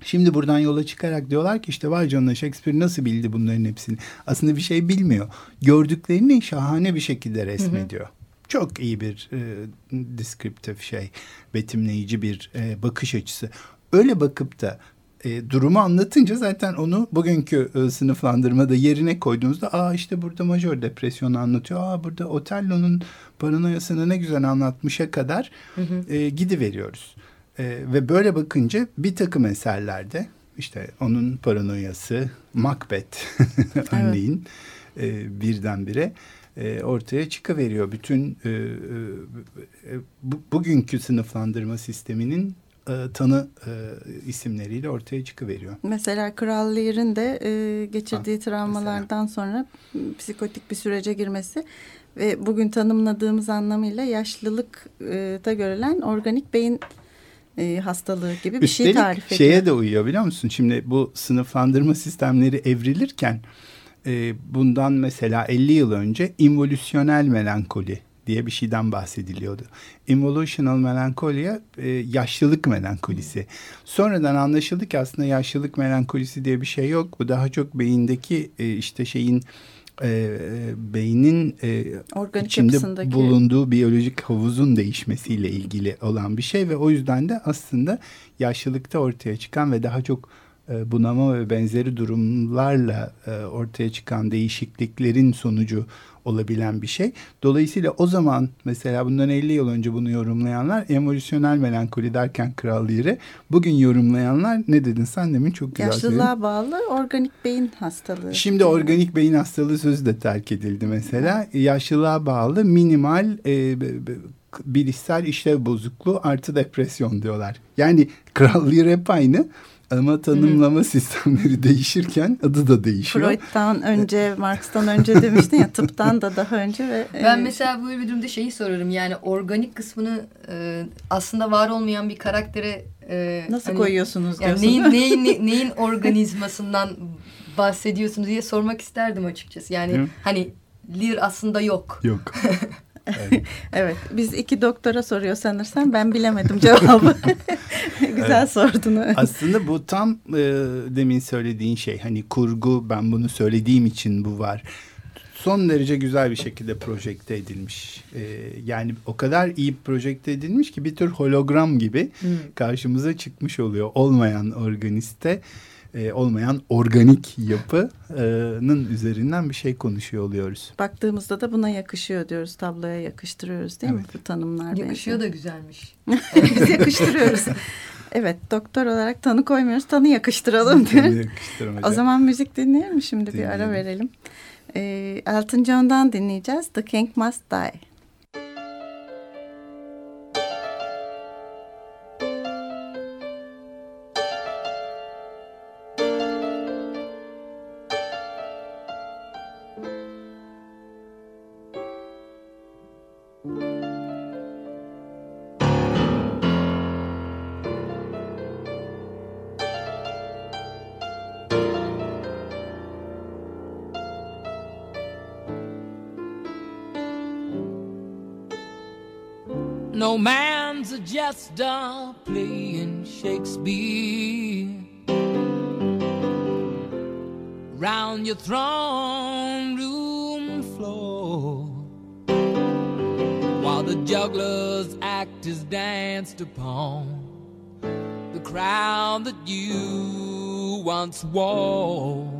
Şimdi buradan yola çıkarak diyorlar ki işte vay canına Shakespeare nasıl bildi bunların hepsini? Aslında bir şey bilmiyor. Gördüklerini şahane bir şekilde resmediyor. Hı hı. Çok iyi bir e, descriptive şey, betimleyici bir e, bakış açısı. Öyle bakıp da e, durumu anlatınca zaten onu bugünkü e, sınıflandırmada yerine koyduğunuzda aa işte burada majör depresyonu anlatıyor. Aa burada Otello'nun paranoyasını ne güzel anlatmışa kadar hı hı. E, gidiveriyoruz. E, ve böyle bakınca bir takım eserlerde işte onun paranoyası Macbeth örneğin e, birdenbire e, ortaya çıkıveriyor. Bütün e, e, bu, bugünkü sınıflandırma sisteminin e, tanı e, isimleriyle ortaya çıkıveriyor. Mesela Kral Lear'in de e, geçirdiği ha, travmalardan mesela. sonra psikotik bir sürece girmesi ve bugün tanımladığımız anlamıyla yaşlılıkta görülen organik beyin e, hastalığı gibi bir Üstelik şey tarif ediyor. şeye de uyuyor biliyor musun? Şimdi bu sınıflandırma sistemleri evrilirken e, bundan mesela 50 yıl önce involüsyonel melankoli diye bir şeyden bahsediliyordu. Involutional melankolia e, yaşlılık melankolisi. Sonradan anlaşıldı ki aslında yaşlılık melankolisi diye bir şey yok. Bu daha çok beyindeki e, işte şeyin e, beynin e, Organik içinde yapısındaki... bulunduğu biyolojik havuzun değişmesiyle ilgili olan bir şey ve o yüzden de aslında yaşlılıkta ortaya çıkan ve daha çok e, bunama ve benzeri durumlarla e, ortaya çıkan değişikliklerin sonucu olabilen bir şey. Dolayısıyla o zaman mesela bundan 50 yıl önce bunu yorumlayanlar evolüsyonel melankoli derken kral yeri. Bugün yorumlayanlar ne dedin sen demin çok güzel Yaşlılığa söyledin. bağlı organik beyin hastalığı. Şimdi organik beyin hastalığı sözü de terk edildi mesela. Yaşlılığa bağlı minimal e, bilişsel işlev bozukluğu artı depresyon diyorlar. Yani kral yeri hep aynı. Ama tanımlama Hı. sistemleri değişirken adı da değişiyor. Freud'dan önce, Marx'tan önce demiştin ya tıptan da daha önce ve ben e, mesela böyle bir durumda şeyi sorarım. Yani organik kısmını e, aslında var olmayan bir karaktere e, nasıl hani, koyuyorsunuz yani neyin, neyin neyin neyin organizmasından bahsediyorsunuz diye sormak isterdim açıkçası. Yani Hı. hani Lear aslında yok. Yok. Evet. evet. Biz iki doktora soruyor sanırsam ben bilemedim cevabı. Güzel evet. sordun. Aslında bu tam e, demin söylediğin şey. Hani kurgu ben bunu söylediğim için bu var. Son derece güzel bir şekilde projekte edilmiş. E, yani o kadar iyi projekte edilmiş ki bir tür hologram gibi hmm. karşımıza çıkmış oluyor. Olmayan organiste e, olmayan organik yapının üzerinden bir şey konuşuyor oluyoruz. Baktığımızda da buna yakışıyor diyoruz. Tabloya yakıştırıyoruz değil evet. mi bu tanımlar? Yakışıyor belki. da güzelmiş. Biz yakıştırıyoruz. Evet doktor olarak tanı koymuyoruz. Tanı yakıştıralım diyor. o zaman müzik dinleyelim şimdi dinleyelim. bir ara verelim. Ee, Elton John'dan dinleyeceğiz. The King Must Die. Jester playing Shakespeare round your throne room floor while the juggler's act is danced upon the crown that you once wore.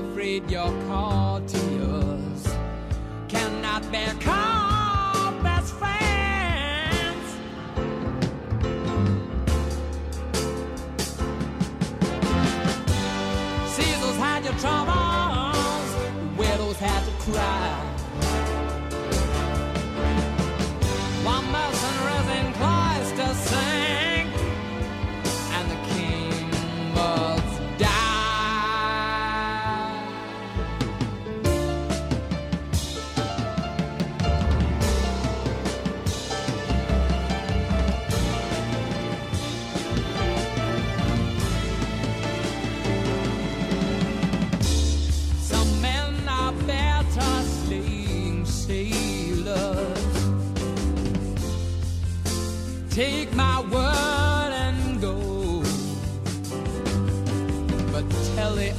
afraid your call to cannot bear.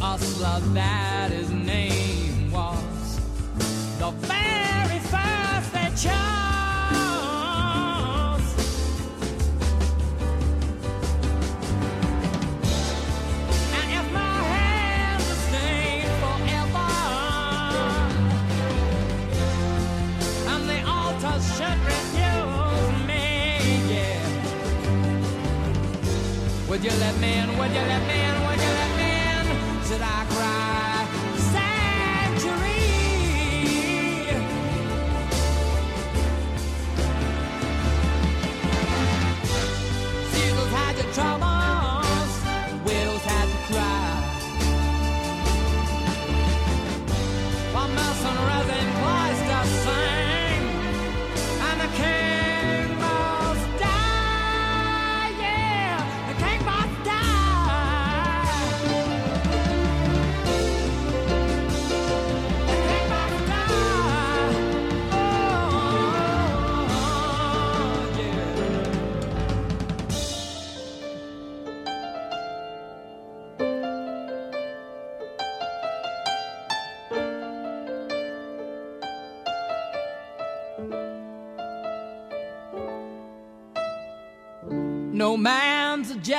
Ostler that his name was the very first they chose. And if my hands are stained forever, and the altars should refuse me, yeah. Would you let me in? Would you let me in?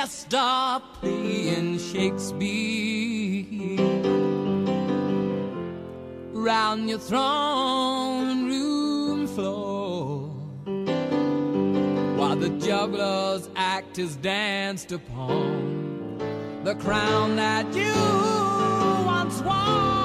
Jester playing Shakespeare round your throne room floor while the juggler's act is danced upon the crown that you once wore.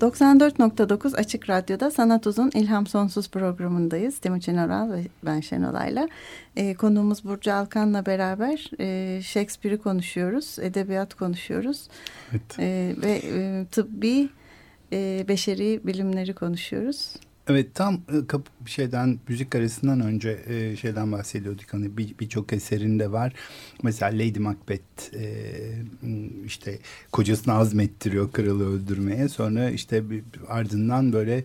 ...94.9 Açık Radyo'da Sanat Uzun İlham Sonsuz programındayız. Timuçin Oral ve ben Şenolay'la. Ee, konuğumuz Burcu Alkan'la beraber e, Shakespeare'i konuşuyoruz, edebiyat konuşuyoruz. Evet. Ee, ve e, tıbbi, e, beşeri bilimleri konuşuyoruz. Evet tam e, kapı bir şeyden müzik arasından önce e, şeyden bahsediyorduk hani birçok bir eserinde var. Mesela Lady Macbeth e, işte kocasını azmettiriyor kralı öldürmeye sonra işte bir, ardından böyle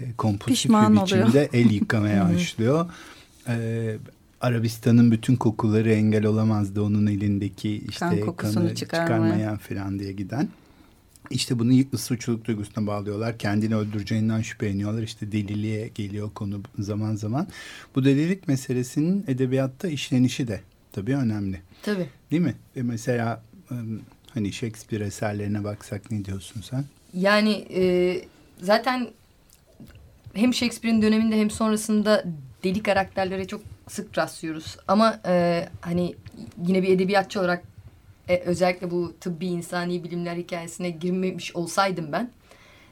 e, kompulsif bir biçimde el yıkamaya başlıyor. E, Arabistan'ın bütün kokuları engel olamazdı onun elindeki işte kan kanı çıkarmaya. çıkarmayan falan diye giden. İşte bunu suçluluk duygusuna bağlıyorlar. Kendini öldüreceğinden şüpheleniyorlar. İşte deliliğe geliyor konu zaman zaman. Bu delilik meselesinin edebiyatta işlenişi de tabii önemli. Tabii. Değil mi? E mesela hani Shakespeare eserlerine baksak ne diyorsun sen? Yani e, zaten hem Shakespeare'in döneminde hem sonrasında deli karakterlere çok sık rastlıyoruz. Ama e, hani yine bir edebiyatçı olarak e, özellikle bu tıbbi insani bilimler hikayesine girmemiş olsaydım ben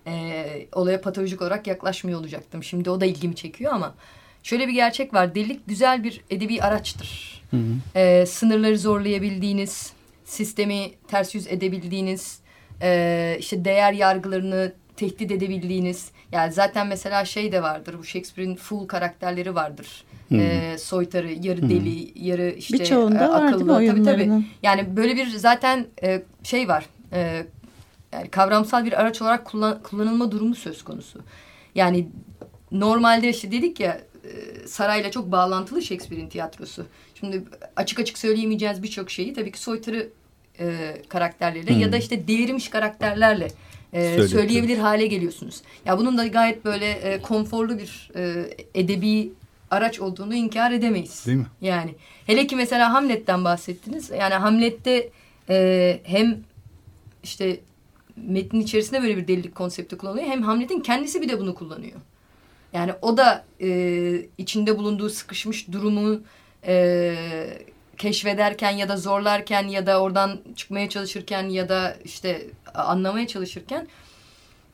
e, olaya patolojik olarak yaklaşmıyor olacaktım. Şimdi o da ilgimi çekiyor ama şöyle bir gerçek var. Delilik güzel bir edebi araçtır. Hı hı. E, sınırları zorlayabildiğiniz, sistemi ters yüz edebildiğiniz, e, işte değer yargılarını tehdit edebildiğiniz. Yani zaten mesela şey de vardır. Bu Shakespeare'in full karakterleri vardır. Hmm. E, soytarı, yarı hmm. deli, yarı işte Birçoğunda e, akıllı. Var, tabii tabii. Yani böyle bir zaten e, şey var. E, yani kavramsal bir araç olarak kullan, kullanılma durumu söz konusu. Yani normalde işte dedik ya e, sarayla çok bağlantılı Shakespeare'in tiyatrosu. Şimdi açık açık söyleyemeyeceğiz birçok şeyi tabii ki soytarı e, karakterleriyle hmm. ya da işte delirmiş karakterlerle e, söyleyebilir hale geliyorsunuz. Ya bunun da gayet böyle e, konforlu bir e, edebi araç olduğunu inkar edemeyiz. Değil mi? Yani hele ki mesela Hamlet'ten bahsettiniz. Yani Hamlet'te e, hem işte metnin içerisinde böyle bir delilik konsepti kullanılıyor. Hem Hamlet'in kendisi bir de bunu kullanıyor. Yani o da e, içinde bulunduğu sıkışmış durumu e, keşfederken ya da zorlarken ya da oradan çıkmaya çalışırken ya da işte anlamaya çalışırken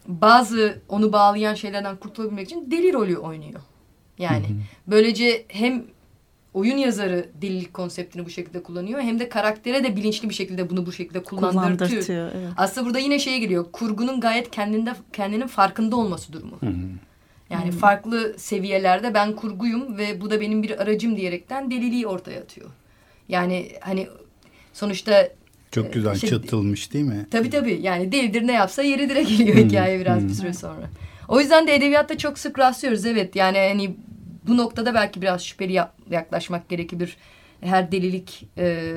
bazı onu bağlayan şeylerden kurtulabilmek için deli rolü oynuyor. Yani hı hı. böylece hem oyun yazarı delilik konseptini bu şekilde kullanıyor hem de karaktere de bilinçli bir şekilde bunu bu şekilde kullandırtıyor. Evet. Aslında burada yine şeye geliyor. Kurgunun gayet kendinde kendinin farkında olması durumu. Hı hı. Yani hı. farklı seviyelerde ben kurguyum ve bu da benim bir aracım diyerekten deliliği ortaya atıyor. Yani hani sonuçta çok e, güzel şey, çatılmış değil mi? Tabii tabii. Yani delidir ne yapsa yeridir'e geliyor hmm. hikaye biraz hmm. bir süre sonra. O yüzden de edebiyatta çok sık rastlıyoruz. Evet yani hani bu noktada belki biraz şüpheli yaklaşmak gerekebilir. Her delilik e,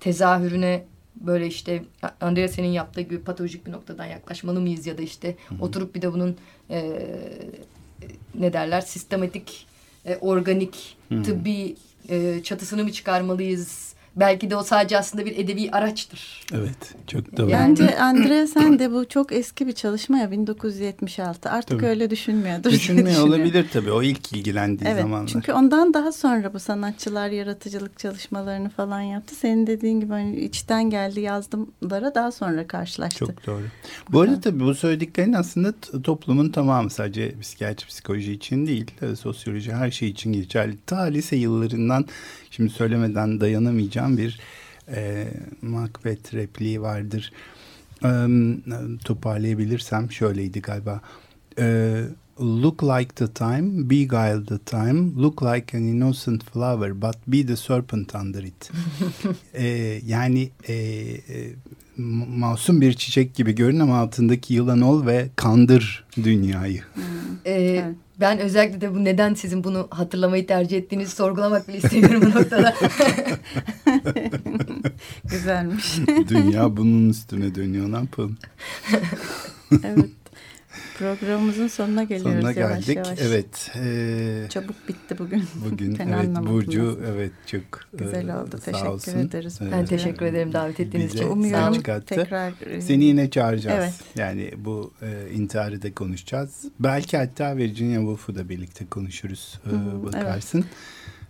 tezahürüne böyle işte Andrea senin yaptığı gibi patolojik bir noktadan yaklaşmalı mıyız ya da işte -hı. oturup bir de bunun e, ne derler sistematik e, organik -hı. tıbbi e, çatısını mı çıkarmalıyız belki de o sadece aslında bir edebi araçtır. Evet çok doğru. Bence Andrea sen de bu çok eski bir çalışma ya 1976 artık tabii. öyle düşünmüyordur. Düşünmüyor olabilir tabii o ilk ilgilendiği evet, zamanlar. Çünkü ondan daha sonra bu sanatçılar yaratıcılık çalışmalarını falan yaptı. Senin dediğin gibi hani içten geldi yazdımlara daha sonra karşılaştı. Çok doğru. Bu arada tabii bu söylediklerin aslında toplumun tamamı sadece psikiyatri psikoloji için değil sosyoloji her şey için geçerli. Ta lise yıllarından şimdi söylemeden dayanamayacağım bir e, Macbeth repliği vardır. E, toparlayabilirsem şöyleydi galiba. E, look like the time, beguile the time, look like an innocent flower, but be the serpent under it. e, yani e, masum bir çiçek gibi görün ama altındaki yılan ol ve kandır dünyayı. Hmm. Ee, evet. Ben özellikle de bu neden sizin bunu hatırlamayı tercih ettiğinizi sorgulamak bile istemiyorum bu noktada. Güzelmiş. Dünya bunun üstüne dönüyor ne yapalım? evet. Programımızın sonuna geliyoruz sonuna yavaş geldik. yavaş. Evet. E, Çabuk bitti bugün. Bugün evet Burcu evet çok güzel e, oldu. Teşekkür olsun. ederiz. Ben evet. teşekkür ederim davet ettiğiniz için. Umuyorum tekrar. E, Seni yine çağıracağız. Evet. Yani bu e, intiharı da konuşacağız. Belki hatta Virginia Woolf'u da birlikte konuşuruz. E, bakarsın.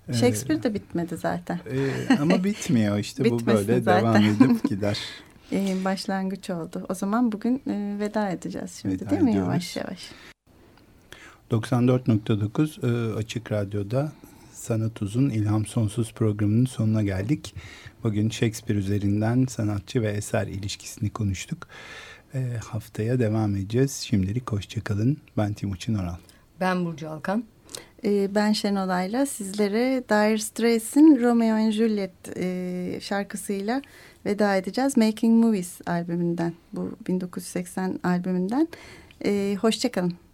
Evet. Shakespeare de bitmedi zaten. Ee, ama bitmiyor işte bu böyle zaten. devam edip gider. Ee, başlangıç oldu. O zaman bugün e, veda edeceğiz şimdi veda değil mi ediyoruz. yavaş yavaş? 94.9 e, Açık Radyo'da Sanat Uzun İlham Sonsuz programının sonuna geldik. Bugün Shakespeare üzerinden sanatçı ve eser ilişkisini konuştuk. E, haftaya devam edeceğiz. Şimdilik hoşçakalın. Ben Timuçin Oral. Ben Burcu Alkan. Ee, ben Şenolay'la sizlere Dire Straits'in Romeo and Juliet e, şarkısıyla veda edeceğiz. Making Movies albümünden, bu 1980 albümünden. Ee, Hoşçakalın.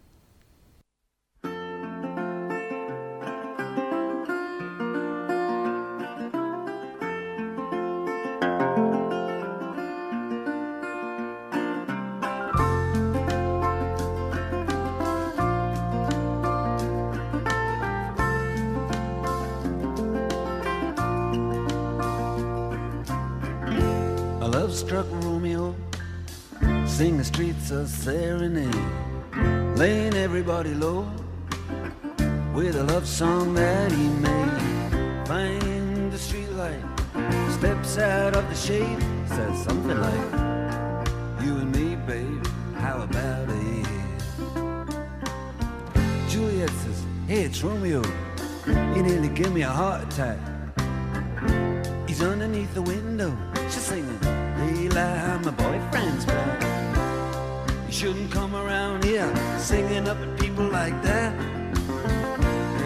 A serenade, laying everybody low with a love song that he made. Find the streetlight, steps out of the shade, says something like, "You and me, babe, how about it?" Juliet says, "Hey, it's Romeo. You nearly give me a heart attack." He's underneath the window, she's singing lie, my boyfriend's back. You shouldn't come around here singing up at people like that.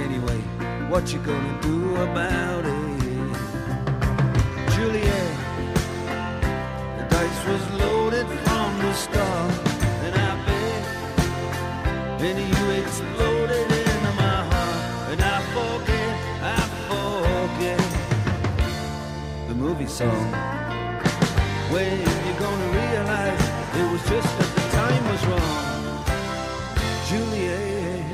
Anyway, what you gonna do about it? Juliet, the dice was loaded from the start, and I bet, and you exploded into my heart, and I forget, I forget the movie song. When you're gonna realize it was just the time was wrong, Juliet.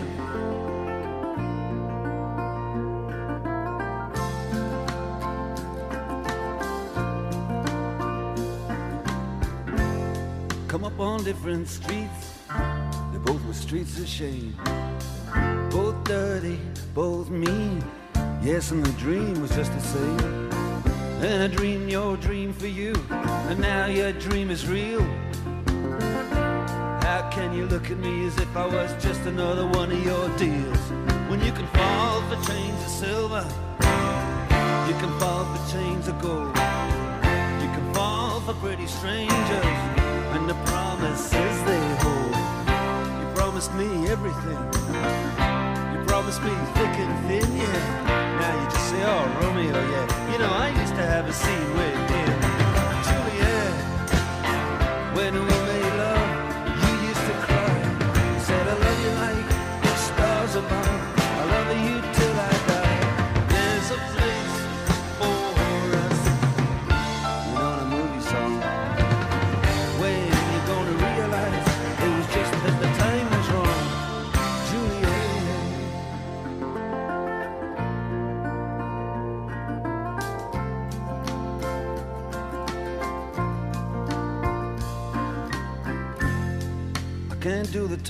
Come up on different streets, they both were streets of shame. Both dirty, both mean. Yes, and the dream was just the same. And I dreamed your dream for you, and now your dream is real. Can you look at me as if I was just another one of your deals? When you can fall for chains of silver, you can fall for chains of gold. You can fall for pretty strangers, and the promises they hold. You promised me everything. You promised me thick and thin, yeah. Now you just say, oh, Romeo, yeah. You know, I used to have a scene with him. Juliet, when we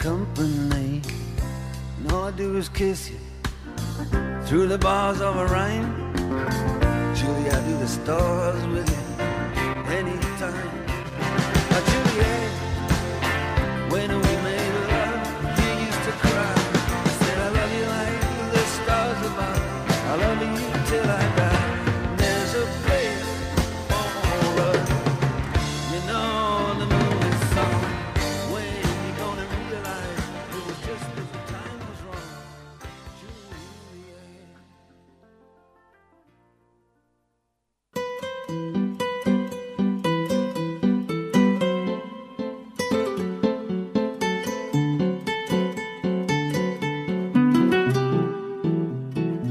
company. And all I do is kiss you through the bars of a rhyme. Julie, I do the stars with you anytime.